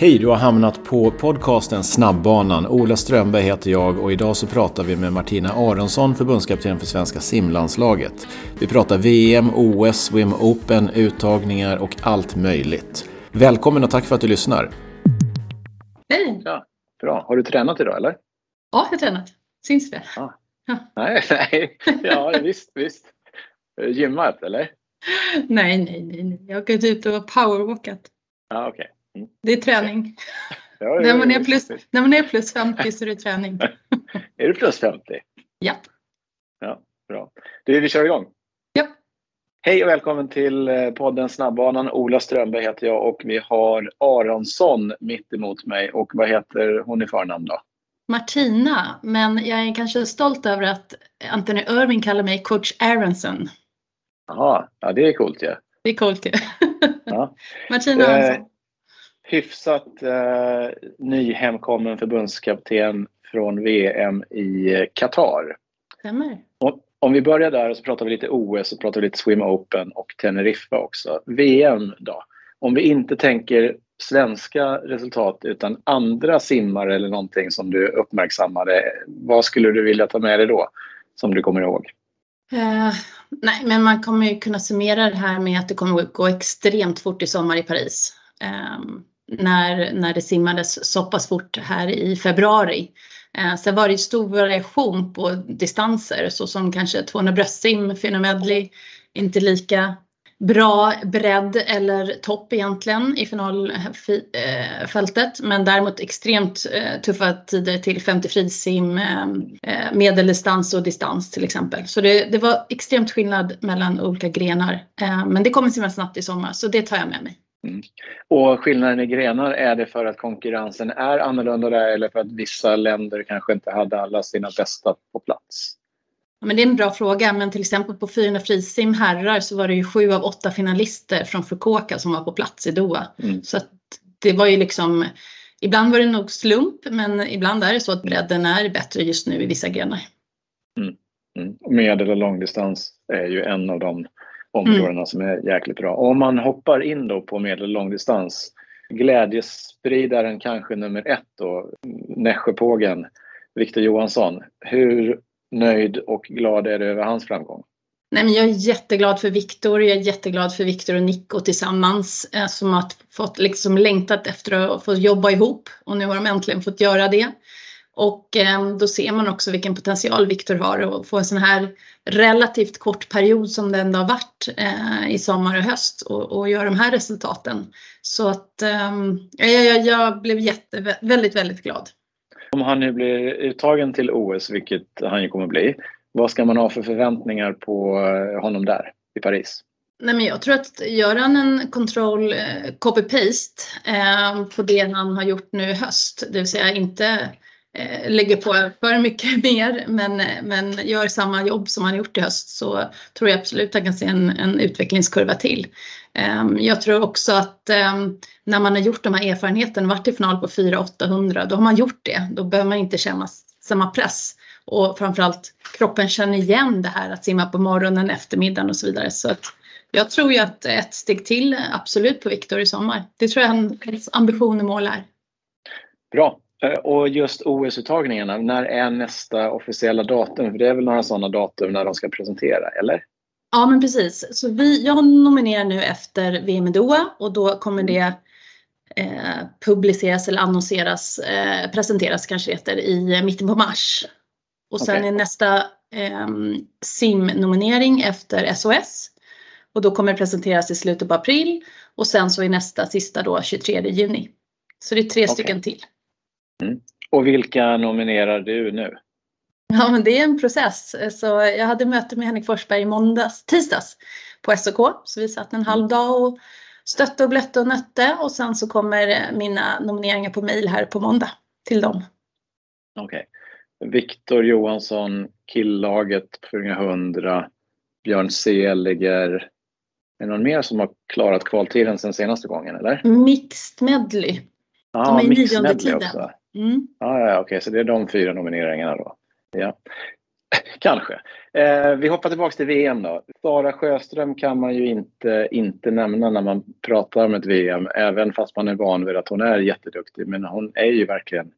Hej, du har hamnat på podcasten Snabbbanan. Ola Strömberg heter jag och idag så pratar vi med Martina Aronsson, förbundskapten för svenska simlandslaget. Vi pratar VM, OS, Swim Open, uttagningar och allt möjligt. Välkommen och tack för att du lyssnar. Hej! Ja, bra. Har du tränat idag eller? Ja, jag har tränat. Syns det? Ah. Ja. Nej, nej. Ja, visst, visst. Gymmat eller? Nej, nej, nej. Jag har gått ut och powerwalkat. Ja, okay. Det är träning. Ja, när, man är plus, när man är plus 50 så är det träning. är du plus 50? Ja. Ja, bra. Du, vi kör igång. Ja. Hej och välkommen till eh, podden Snabbbanan. Ola Strömberg heter jag och vi har Aronsson mitt emot mig. Och vad heter hon i förnamn då? Martina, men jag är kanske stolt över att Anthony Irving kallar mig coach Aronson. Jaha, ja det är coolt ju. Ja. Det är coolt ju. Ja. Martina Aronson. Hyfsat eh, ny hemkommen förbundskapten från VM i Qatar. Stämmer. Om vi börjar där och så pratar vi lite OS och pratar lite Swim Open och Teneriffa också. VM då? Om vi inte tänker svenska resultat utan andra simmare eller någonting som du uppmärksammade. Vad skulle du vilja ta med dig då som du kommer ihåg? Uh, nej, men man kommer ju kunna summera det här med att det kommer att gå extremt fort i sommar i Paris. Um, när, när det simmades så pass fort här i februari. Eh, sen var det stor variation på distanser såsom kanske 200 bröstsim, 400 medley, inte lika bra bredd eller topp egentligen i finalfältet. Men däremot extremt eh, tuffa tider till 50 frisim, eh, eh, medeldistans och distans till exempel. Så det, det var extremt skillnad mellan olika grenar. Men det kommer simmas snabbt i sommar så det tar jag med mig. Mm. Och skillnaden i grenar, är det för att konkurrensen är annorlunda där eller för att vissa länder kanske inte hade alla sina bästa på plats? Ja, men det är en bra fråga, men till exempel på 400 frisim herrar så var det ju sju av åtta finalister från Fukuoka som var på plats i Doha. Mm. Så det var ju liksom, ibland var det nog slump, men ibland är det så att bredden är bättre just nu i vissa grenar. Mm. Mm. Medel och långdistans är ju en av de områdena mm. som är jäkligt bra. Och om man hoppar in då på medel och långdistans, glädjespridaren kanske nummer ett då, Nässjöpågen, Viktor Johansson. Hur nöjd och glad är du över hans framgång? Nej, men jag är jätteglad för Viktor. Jag är jätteglad för Viktor och Nico tillsammans eh, som har fått liksom längtat efter att få jobba ihop och nu har de äntligen fått göra det. Och eh, då ser man också vilken potential Viktor har att få en sån här relativt kort period som det ändå har varit eh, i sommar och höst och, och göra de här resultaten. Så att eh, jag, jag blev jätte, väldigt, väldigt glad. Om han nu blir uttagen till OS, vilket han ju kommer bli, vad ska man ha för förväntningar på honom där i Paris? Nej, men jag tror att gör han en control copy-paste eh, på det han har gjort nu i höst, det vill säga inte Eh, Eh, lägger på för mycket mer men, men gör samma jobb som han gjort i höst så tror jag absolut att han kan se en, en utvecklingskurva till. Ehm, jag tror också att ehm, när man har gjort de här erfarenheterna, varit i final på 4-800, då har man gjort det. Då behöver man inte känna samma press. Och framförallt kroppen känner igen det här att simma på morgonen, eftermiddagen och så vidare. Så att jag tror ju att ett steg till absolut på Viktor i sommar. Det tror jag hans ambition och mål är. Bra, och just OS-uttagningarna, när är nästa officiella datum? För det är väl några sådana datum när de ska presentera, eller? Ja, men precis. Så vi, jag nominerar nu efter VM i Doha och då kommer det eh, publiceras eller annonseras, eh, presenteras kanske heter, i mitten på mars. Och sen okay. är nästa eh, SIM-nominering efter SOS. Och då kommer det presenteras i slutet på april och sen så är nästa sista då 23 juni. Så det är tre okay. stycken till. Mm. Och vilka nominerar du nu? Ja, men det är en process. Så jag hade möte med Henrik Forsberg i måndags, tisdags på SOK. Så vi satt en halv dag och stötte och blötte och nötte och sen så kommer mina nomineringar på mail här på måndag till dem. Okej. Okay. Viktor Johansson, killaget på 400, Björn Seliger. Är det någon mer som har klarat kvaltiden sen senaste gången eller? Mixed medley. Ja, ah, mixed medley också. Mm. Ah, ja, okej, okay, så det är de fyra nomineringarna då. Ja. Kanske. Eh, vi hoppar tillbaka till VM då. Sara Sjöström kan man ju inte, inte nämna när man pratar om ett VM, även fast man är van vid att hon är jätteduktig. Men hon är ju verkligen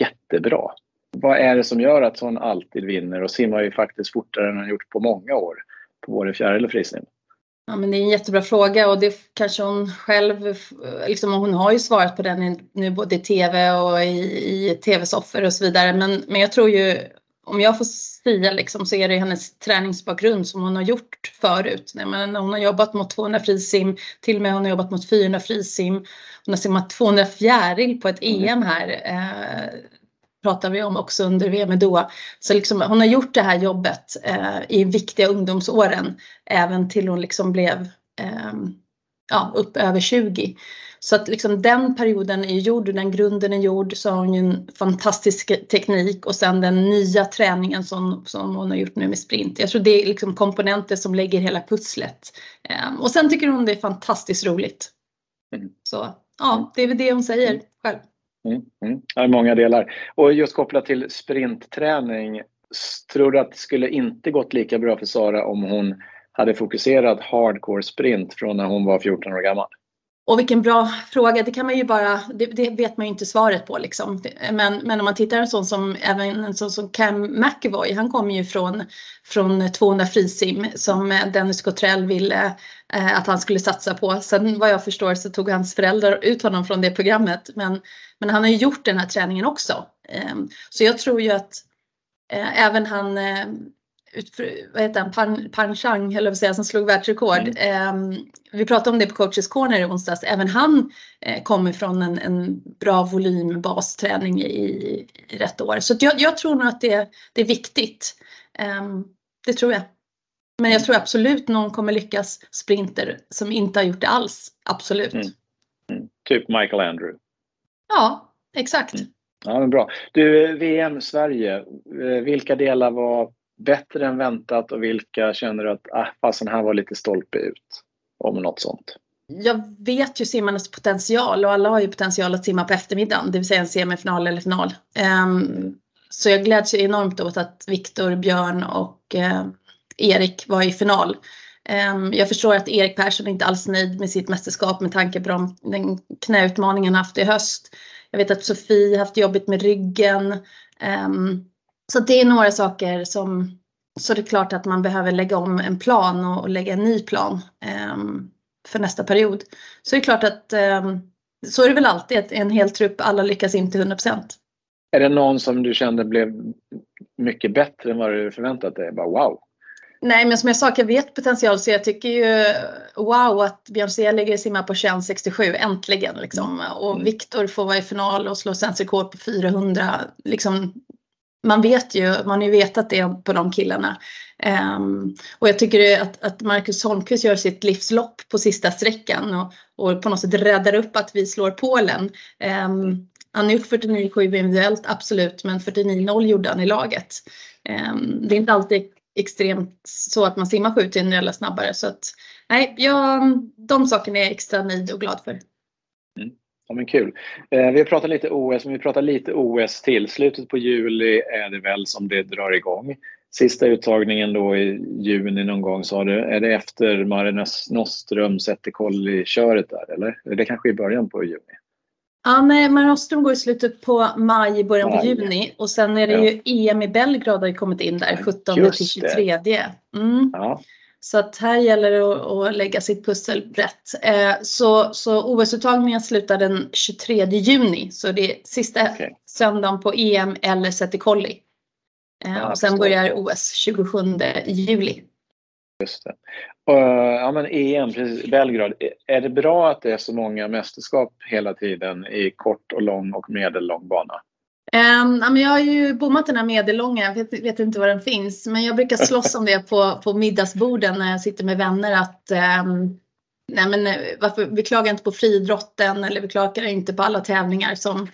jättebra. Vad är det som gör att hon alltid vinner och simmar ju faktiskt fortare än hon gjort på många år på både fjäril och frisim? Ja, men det är en jättebra fråga och det kanske hon själv, liksom, hon har ju svarat på den nu både i TV och i, i tv-soffor och så vidare. Men, men jag tror ju, om jag får säga liksom, så är det hennes träningsbakgrund som hon har gjort förut. Men hon har jobbat mot 200 frisim, till och med hon har jobbat mot 400 frisim. Hon har simmat 200 fjäril på ett EM här. Eh, pratar vi om också under VM i Doha. Så liksom, hon har gjort det här jobbet eh, i viktiga ungdomsåren även till hon liksom blev eh, ja, upp över 20. Så att liksom den perioden är gjord och den grunden är gjord så har hon ju en fantastisk teknik och sen den nya träningen som, som hon har gjort nu med sprint. Jag tror det är liksom komponenter som lägger hela pusslet. Eh, och sen tycker hon det är fantastiskt roligt. Mm. Så ja, det är väl det hon säger själv. Mm, mm. Det är många delar. Och just kopplat till sprintträning, tror du att det skulle inte gått lika bra för Sara om hon hade fokuserat hardcore sprint från när hon var 14 år gammal? Och vilken bra fråga, det kan man ju bara, det, det vet man ju inte svaret på liksom. Men, men om man tittar en sån som, även en sån som Cam McEvoy, han kommer ju från, från 200 frisim som Dennis Cottrell ville eh, att han skulle satsa på. Sen vad jag förstår så tog hans föräldrar ut honom från det programmet. Men, men han har ju gjort den här träningen också. Eh, så jag tror ju att eh, även han eh, eh, vad heter han, Pan, Pan Chang, eller vad säga, som slog världsrekord. Mm. Eh, vi pratade om det på Coaches Corner i onsdags. Även han eh, kommer från en, en bra volymbasträning i, i rätt år. Så jag, jag, tror nog att det, det är viktigt. Eh, det tror jag. Men jag tror absolut någon kommer lyckas sprinter som inte har gjort det alls. Absolut. Mm. Mm. Typ Michael Andrew. Ja, exakt. Mm. Ja, men bra. Du, VM Sverige, eh, vilka delar var bättre än väntat och vilka känner du att ah, fasen här var lite stolpe ut? Om något sånt. Jag vet ju simmarnas potential och alla har ju potential att simma på eftermiddagen, det vill säga en semifinal eller final. Um, så jag gläds ju enormt åt att Viktor, Björn och uh, Erik var i final. Um, jag förstår att Erik Persson inte alls är nöjd med sitt mästerskap med tanke på de, den knäutmaningen han haft i höst. Jag vet att Sofie haft jobbigt med ryggen. Um, så det är några saker som så det är klart att man behöver lägga om en plan och, och lägga en ny plan um, för nästa period. Så det är klart att um, så är det väl alltid, att en hel trupp, alla lyckas inte 100% Är det någon som du kände blev mycket bättre än vad du förväntat dig? Bara wow! Nej, men som jag sa, jag vet potential så jag tycker ju wow att Björn lägger simma på 21.67 äntligen liksom. Och mm. Viktor får vara i final och slå svensk rekord på 400. Liksom, man vet ju, man har ju vetat det på de killarna. Um, och jag tycker att, att Marcus Holmqvist gör sitt livslopp på sista sträckan och, och på något sätt räddar upp att vi slår Polen. Um, han har gjort 49,7 individuellt, absolut, men 49,0 gjorde han i laget. Um, det är inte alltid extremt så att man simmar 7 individuella snabbare. Så att, nej, jag, de sakerna är jag extra nöjd och glad för. Mm. Ja, men kul. Eh, vi har pratat lite OS, men vi pratar lite OS till. Slutet på juli är det väl som det drar igång. Sista uttagningen då i juni någon gång sa du. Är det efter Mare Nostrum Zetterkolli-köret där eller? Är det kanske i början på juni? Ja, nej, Mare Nostrum går i slutet på maj, början på juni och sen är det ja. ju EM i Belgrad har kommit in där 17 till 23. Mm. Ja. Så att här gäller det att, att lägga sitt pussel rätt. Eh, så så OS-uttagningen slutar den 23 juni. Så det är sista okay. söndagen på EM eller Settikolli. Eh, ja, och sen börjar OS 27 juli. Just det. Uh, ja men EM, precis, Belgrad. Är det bra att det är så många mästerskap hela tiden i kort och lång och medellång bana? Um, jag har ju bommat den här medellånga, jag vet, vet, inte var den finns. Men jag brukar slåss om det på, på middagsborden när jag sitter med vänner. att um, nej men, eh, varför, Vi klagar inte på friidrotten eller vi klagar inte på alla tävlingar som,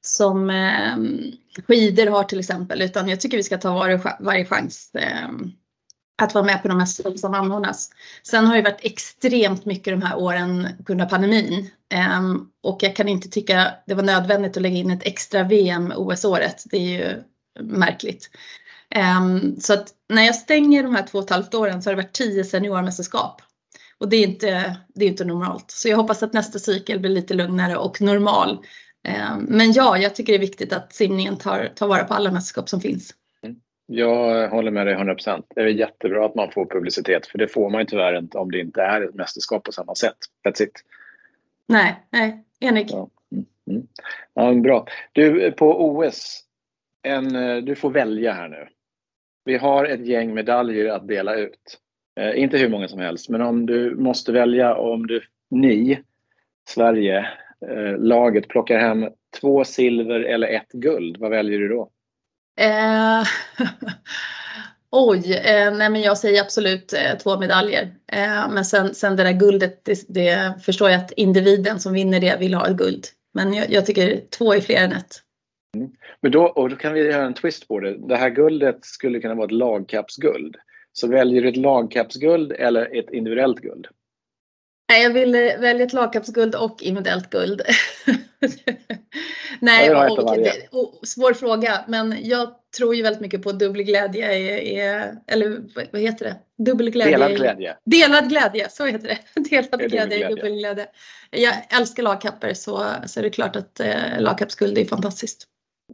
som um, skidor har till exempel. Utan jag tycker vi ska ta varje, varje chans att vara med på de här som anordnas. Sen har det varit extremt mycket de här åren på grund av pandemin. Ehm, och jag kan inte tycka det var nödvändigt att lägga in ett extra VM OS-året. Det är ju märkligt. Ehm, så att när jag stänger de här två och ett halvt åren så har det varit tio seniormästerskap. Och det är inte, det är inte normalt. Så jag hoppas att nästa cykel blir lite lugnare och normal. Ehm, men ja, jag tycker det är viktigt att simningen tar, tar vara på alla mästerskap som finns. Jag håller med dig 100 procent. Det är jättebra att man får publicitet för det får man ju tyvärr inte om det inte är ett mästerskap på samma sätt. That's it. Nej, nej, enig. Ja. Mm. mm. Ja, bra. Du, på OS, en, du får välja här nu. Vi har ett gäng medaljer att dela ut. Eh, inte hur många som helst, men om du måste välja om du, ni, Sverige, eh, laget plockar hem två silver eller ett guld, vad väljer du då? Eh, oj, eh, nej men jag säger absolut eh, två medaljer. Eh, men sen, sen det där guldet, det, det, förstår jag att individen som vinner det vill ha ett guld. Men jag, jag tycker två är fler än ett. Mm. Men då, och då kan vi göra en twist på det. Det här guldet skulle kunna vara ett lagkappsguld. Så väljer du ett lagkappsguld eller ett individuellt guld? Nej, jag vill eh, välja ett lagkappsguld och individuellt guld. Nej, och, och, det, svår fråga, men jag tror ju väldigt mycket på dubbelglädje, eller vad heter det? Dubbelglädje. Delad glädje. Delad glädje, så heter det. Delad glädje, dubbelglädje. Jag älskar lagkapper så, så är det klart att eh, lagkappsguld är fantastiskt.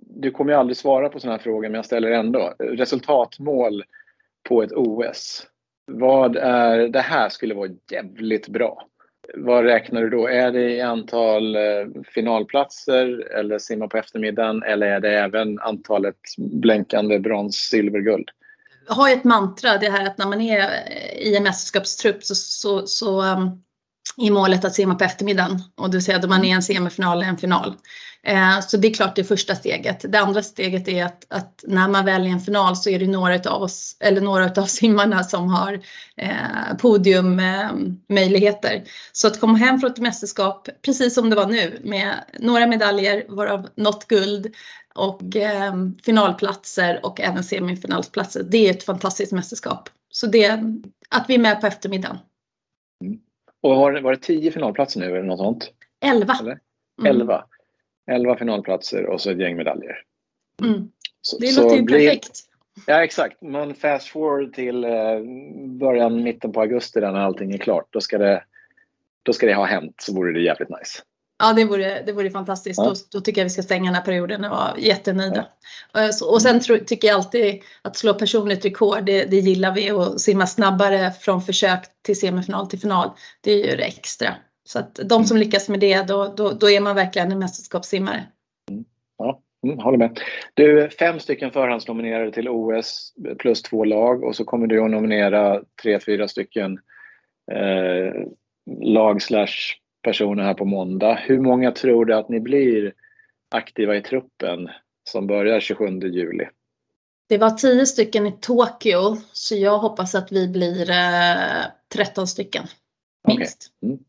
Du kommer ju aldrig svara på sådana här frågor, men jag ställer ändå. Resultatmål på ett OS. Vad är, det här skulle vara jävligt bra. Vad räknar du då? Är det i antal eh, finalplatser eller simma på eftermiddagen eller är det även antalet blänkande brons, silver, guld? Jag har ju ett mantra, det här att när man är eh, i en mästerskapstrupp så, så, så um, i målet att simma på eftermiddagen och det vill säga att man är en semifinal eller en final. Eh, så det är klart det första steget. Det andra steget är att, att, när man väljer en final så är det några av oss, eller några av simmarna som har eh, podiummöjligheter. Eh, så att komma hem från ett mästerskap, precis som det var nu, med några medaljer, varav något guld och eh, finalplatser och även semifinalplatser. Det är ett fantastiskt mästerskap. Så det, att vi är med på eftermiddagen. Mm. Och var, var det tio finalplatser nu eller något sånt? Elva. Eller? Elva. 11 finalplatser och så ett gäng medaljer. Mm. Så, det låter ju perfekt. Ja exakt. Man fast forward till eh, början, mitten på augusti där när allting är klart. Då ska det, då ska det ha hänt så vore det jävligt nice. Ja det vore, det vore fantastiskt. Ja. Då, då, tycker jag vi ska stänga den här perioden och vara jättenöjda. Ja. Eh, och sen tro, tycker jag alltid att slå personligt rekord, det, det gillar vi. Och simma snabbare från försök till semifinal till final, det är ju det extra. Så att de som lyckas med det, då, då, då är man verkligen en mästerskapssimmare. Mm. Ja, mm, håller med. Du, fem stycken förhandsnominerade till OS plus två lag och så kommer du att nominera tre, fyra stycken eh, lag slash personer här på måndag. Hur många tror du att ni blir aktiva i truppen som börjar 27 juli? Det var tio stycken i Tokyo så jag hoppas att vi blir eh, 13 stycken. Minst. Okay. Mm.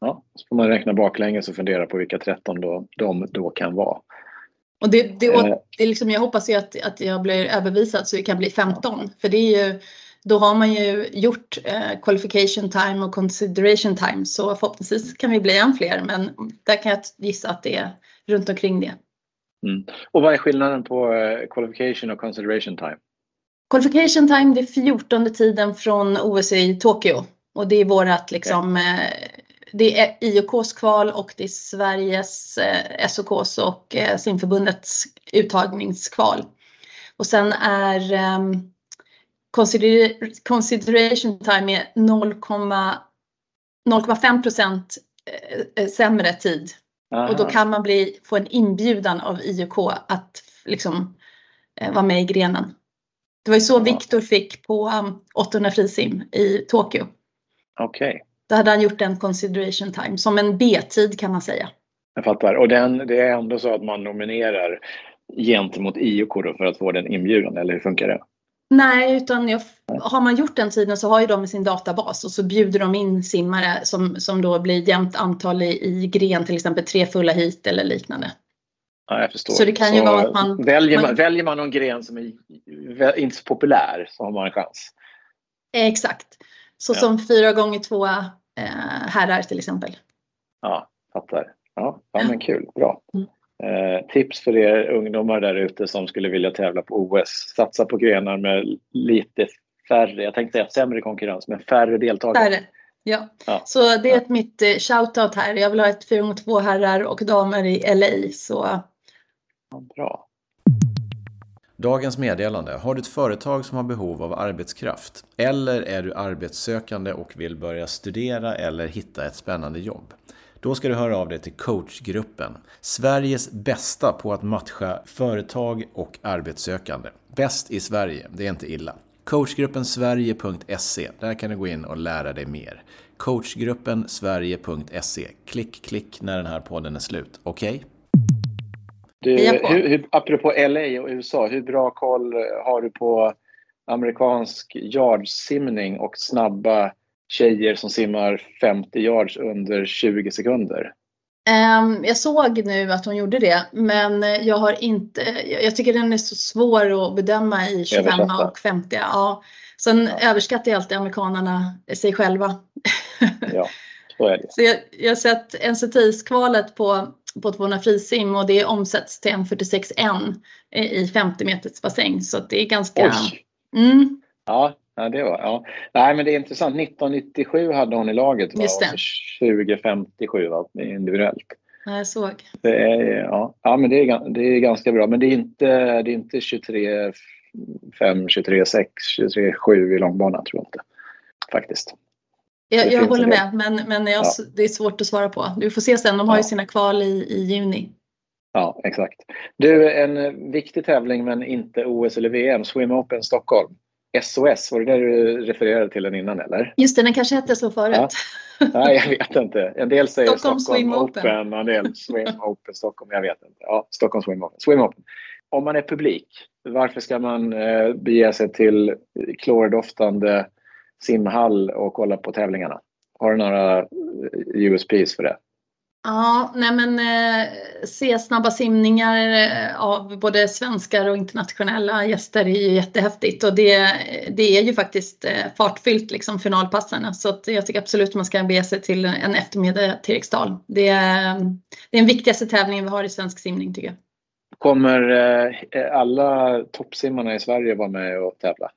Ja, så får man räkna baklänges och fundera på vilka 13 då, de då kan vara. Och det, det, eh. det är liksom, jag hoppas ju att, att jag blir överbevisad så det kan bli 15. För det är ju, då har man ju gjort eh, qualification time och consideration time så förhoppningsvis kan vi bli än fler men där kan jag gissa att det är runt omkring det. Mm. Och vad är skillnaden på eh, qualification och consideration time? Qualification time det är 14 tiden från OS i Tokyo och det är vårat liksom, okay. eh, det är IOKs kval och det är Sveriges, eh, SOKs och eh, simförbundets uttagningskval. Och sen är eh, consider consideration time 0,5 procent eh, sämre tid. Aha. Och då kan man bli, få en inbjudan av IOK att liksom eh, vara med i grenen. Det var ju så Viktor fick på um, 800 frisim i Tokyo. Okej. Okay. Då hade han gjort en consideration time som en B-tid kan man säga. Jag fattar. Och den, det är ändå så att man nominerar gentemot IOK för att få den inbjudan eller hur funkar det? Nej, utan jag, har man gjort den tiden så har ju de i sin databas och så bjuder de in simmare som, som då blir jämnt antal i, i gren, till exempel tre fulla hit eller liknande. Ja, jag förstår. Så det kan så ju vara att man väljer, man... väljer man någon gren som är inte så populär så har man en chans. Exakt. Så ja. som fyra gånger två eh, herrar till exempel. Ja, fattar. Ja, ja men kul, bra. Mm. Eh, tips för er ungdomar där ute som skulle vilja tävla på OS. Satsa på grenar med lite färre, jag tänkte säga sämre konkurrens, men färre deltagare. Färre. Ja. ja. så det är ett mitt eh, shoutout här. Jag vill ha ett 4x2 herrar och damer i LA. Så. Ja, bra. Dagens meddelande. Har du ett företag som har behov av arbetskraft? Eller är du arbetssökande och vill börja studera eller hitta ett spännande jobb? Då ska du höra av dig till coachgruppen. Sveriges bästa på att matcha företag och arbetssökande. Bäst i Sverige, det är inte illa. Coachgruppen Sverige.se, där kan du gå in och lära dig mer. Coachgruppen Sverige.se. Klick, klick när den här podden är slut. Okej? Okay? Du, apropå LA och USA, hur bra koll har du på amerikansk yardsimning och snabba tjejer som simmar 50 yards under 20 sekunder? Um, jag såg nu att hon gjorde det, men jag har inte. Jag tycker den är så svår att bedöma i 25 och 50. Ja. Sen ja. överskattar jag alltid amerikanerna sig själva. Ja, så är det. så jag, jag har sett NCTIS-kvalet på, på 200 frisim och det omsätts till 1,46,1 i 50 meters bassäng. Så det är ganska... Mm. Ja, Ja, det var, ja. Nej, men det är intressant. 1997 hade hon i laget va? Just det. och 2057 va? individuellt. Ja, jag såg. Det är, ja, ja, men det är, det är ganska bra. Men det är inte, det är inte 23 5, 23 6, 23 7 i långbana tror jag inte. Faktiskt. Jag, jag håller med, men, men jag, ja. det är svårt att svara på. Du får se sen. De har ju sina kval i, i juni. Ja, exakt. Du, en viktig tävling men inte OS eller VM, Swim Open Stockholm. SOS, var det det du refererade till den innan eller? Just det, den kanske hette så förut. Ja. Nej, jag vet inte. En del säger Stockholm, Stockholm Swim Open, en del Swim Open Stockholm. Jag vet inte. Ja, Stockholm Swim Open. Swim Open. Om man är publik, varför ska man eh, bege sig till klordoftande simhall och kolla på tävlingarna? Har du några USPs för det? Ja, nej men eh, se snabba simningar eh, av både svenskar och internationella gäster är ju jättehäftigt och det, det är ju faktiskt eh, fartfyllt liksom finalpassarna så att jag tycker absolut att man ska bege sig till en eftermiddag till Eriksdal. Det är, det är den viktigaste tävlingen vi har i svensk simning tycker jag. Kommer eh, alla toppsimmarna i Sverige vara med och tävla?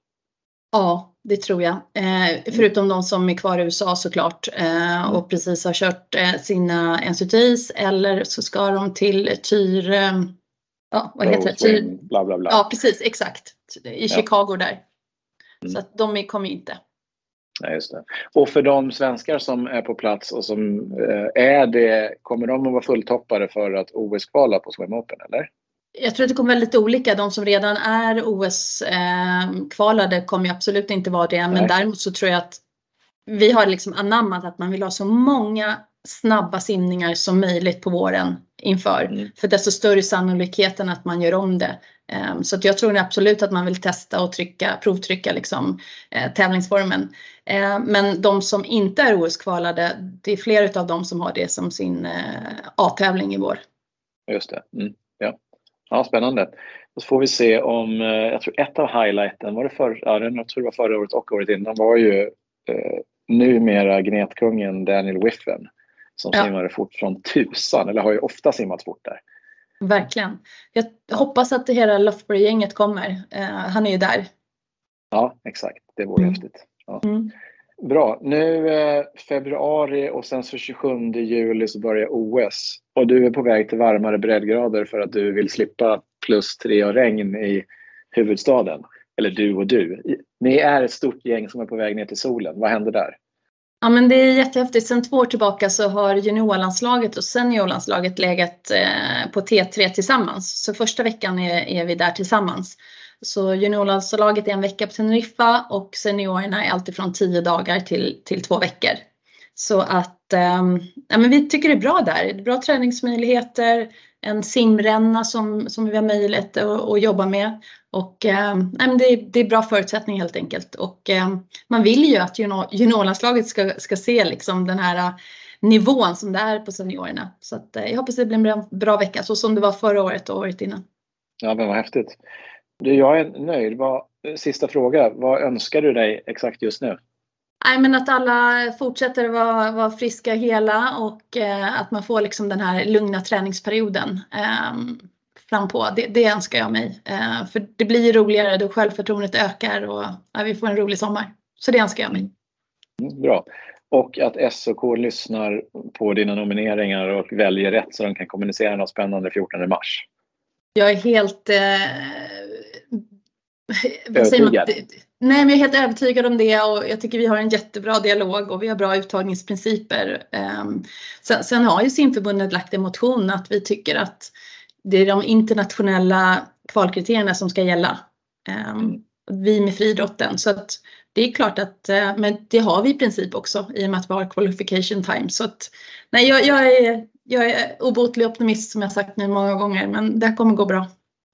Ja, det tror jag. Eh, förutom de som är kvar i USA såklart eh, och precis har kört eh, sina NCTs eller så ska de till Tyr... Eh, ja, vad heter det? Tyr, bla, bla, bla. Ja, precis, exakt. I Chicago ja. där. Mm. Så att de kommer inte. Nej, just det. Och för de svenskar som är på plats och som eh, är det, kommer de att vara fulltoppare för att OS-kvala på Swim Open eller? Jag tror att det kommer vara lite olika. De som redan är OS-kvalade eh, kommer absolut inte vara det. Men däremot så tror jag att vi har liksom anammat att man vill ha så många snabba simningar som möjligt på våren inför. Mm. För desto större sannolikheten att man gör om det. Um, så att jag tror absolut att man vill testa och trycka, provtrycka liksom, uh, tävlingsformen. Uh, men de som inte är OS-kvalade, det är fler av dem som har det som sin uh, A-tävling i vår. Just det. Mm. Ja. Ja, spännande. Och så får vi se om, eh, jag tror ett av highlighten, var det för, ja, jag tror det var förra året och året innan, var ju eh, numera gnetkungen Daniel Wiffen som ja. simmade fort från tusan, eller har ju ofta simmat fort där. Verkligen. Jag hoppas att det hela Loughbury-gänget kommer. Eh, han är ju där. Ja, exakt. Det vore mm. häftigt. Ja. Mm. Bra. Nu eh, februari och sen så 27 juli så börjar OS. Och du är på väg till varmare breddgrader för att du vill slippa plus tre och regn i huvudstaden. Eller du och du. Ni är ett stort gäng som är på väg ner till solen. Vad händer där? Ja men det är jättehäftigt. Sen två år tillbaka så har juniorlandslaget och seniorlandslaget legat eh, på T3 tillsammans. Så första veckan är, är vi där tillsammans. Så juniorlandslaget är en vecka på Teneriffa och seniorerna är alltifrån 10 dagar till, till två veckor. Så att um, ja, men vi tycker det är bra där. Bra träningsmöjligheter, en simränna som, som vi har möjlighet att, att jobba med. Och, eh, det, det, är bra förutsättningar helt enkelt. Och eh, man vill ju att juniorlandslaget ska, ska se liksom den här äh, nivån som det är på seniorerna. Så att, eh, jag hoppas det blir en bra, bra vecka, så som det var förra året och året innan. Ja, men vad häftigt. Du, jag är nöjd. Vad, sista fråga. Vad önskar du dig exakt just nu? nej, men att alla fortsätter vara, vara friska hela och eh, att man får liksom den här lugna träningsperioden eh, fram på. Det, det önskar jag mig. Eh, för det blir roligare då självförtroendet ökar och ja, vi får en rolig sommar. Så det önskar jag mig. Mm, bra. Och att SOK lyssnar på dina nomineringar och väljer rätt så de kan kommunicera något spännande 14 mars. Jag är helt eh, övertygad? Nej, men jag är helt övertygad om det och jag tycker vi har en jättebra dialog och vi har bra uttagningsprinciper. Um, sen, sen, har ju simförbundet lagt en motion att vi tycker att det är de internationella kvalkriterierna som ska gälla. Um, vi med friidrotten. Så att det är klart att, uh, men det har vi i princip också i och med att vi har qualification time. Så att, nej, jag, jag, är, jag är obotlig optimist som jag sagt nu många gånger, men det kommer gå bra.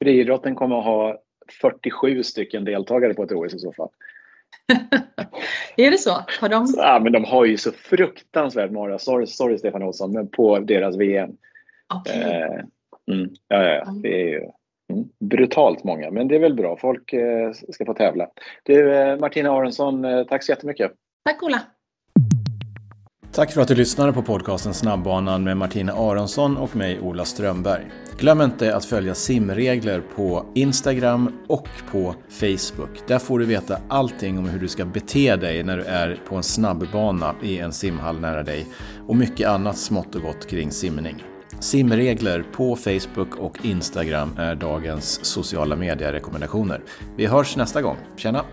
Friidrotten kommer att ha 47 stycken deltagare på ett OS i så fall. är det så? Har de... Ja, men de har ju så fruktansvärt många, sorry, sorry Stefan Olsson, men på deras VM. Okay. Eh, mm, ja, ja, det är ju mm, brutalt många, men det är väl bra. Folk eh, ska få tävla. Du, eh, Martina Aronsson, eh, tack så jättemycket. Tack Ola. Tack för att du lyssnade på podcasten Snabbbanan med Martina Aronsson och mig Ola Strömberg. Glöm inte att följa simregler på Instagram och på Facebook. Där får du veta allting om hur du ska bete dig när du är på en snabbbana i en simhall nära dig och mycket annat smått och gott kring simning. Simregler på Facebook och Instagram är dagens sociala medierekommendationer. Vi hörs nästa gång. Tjena!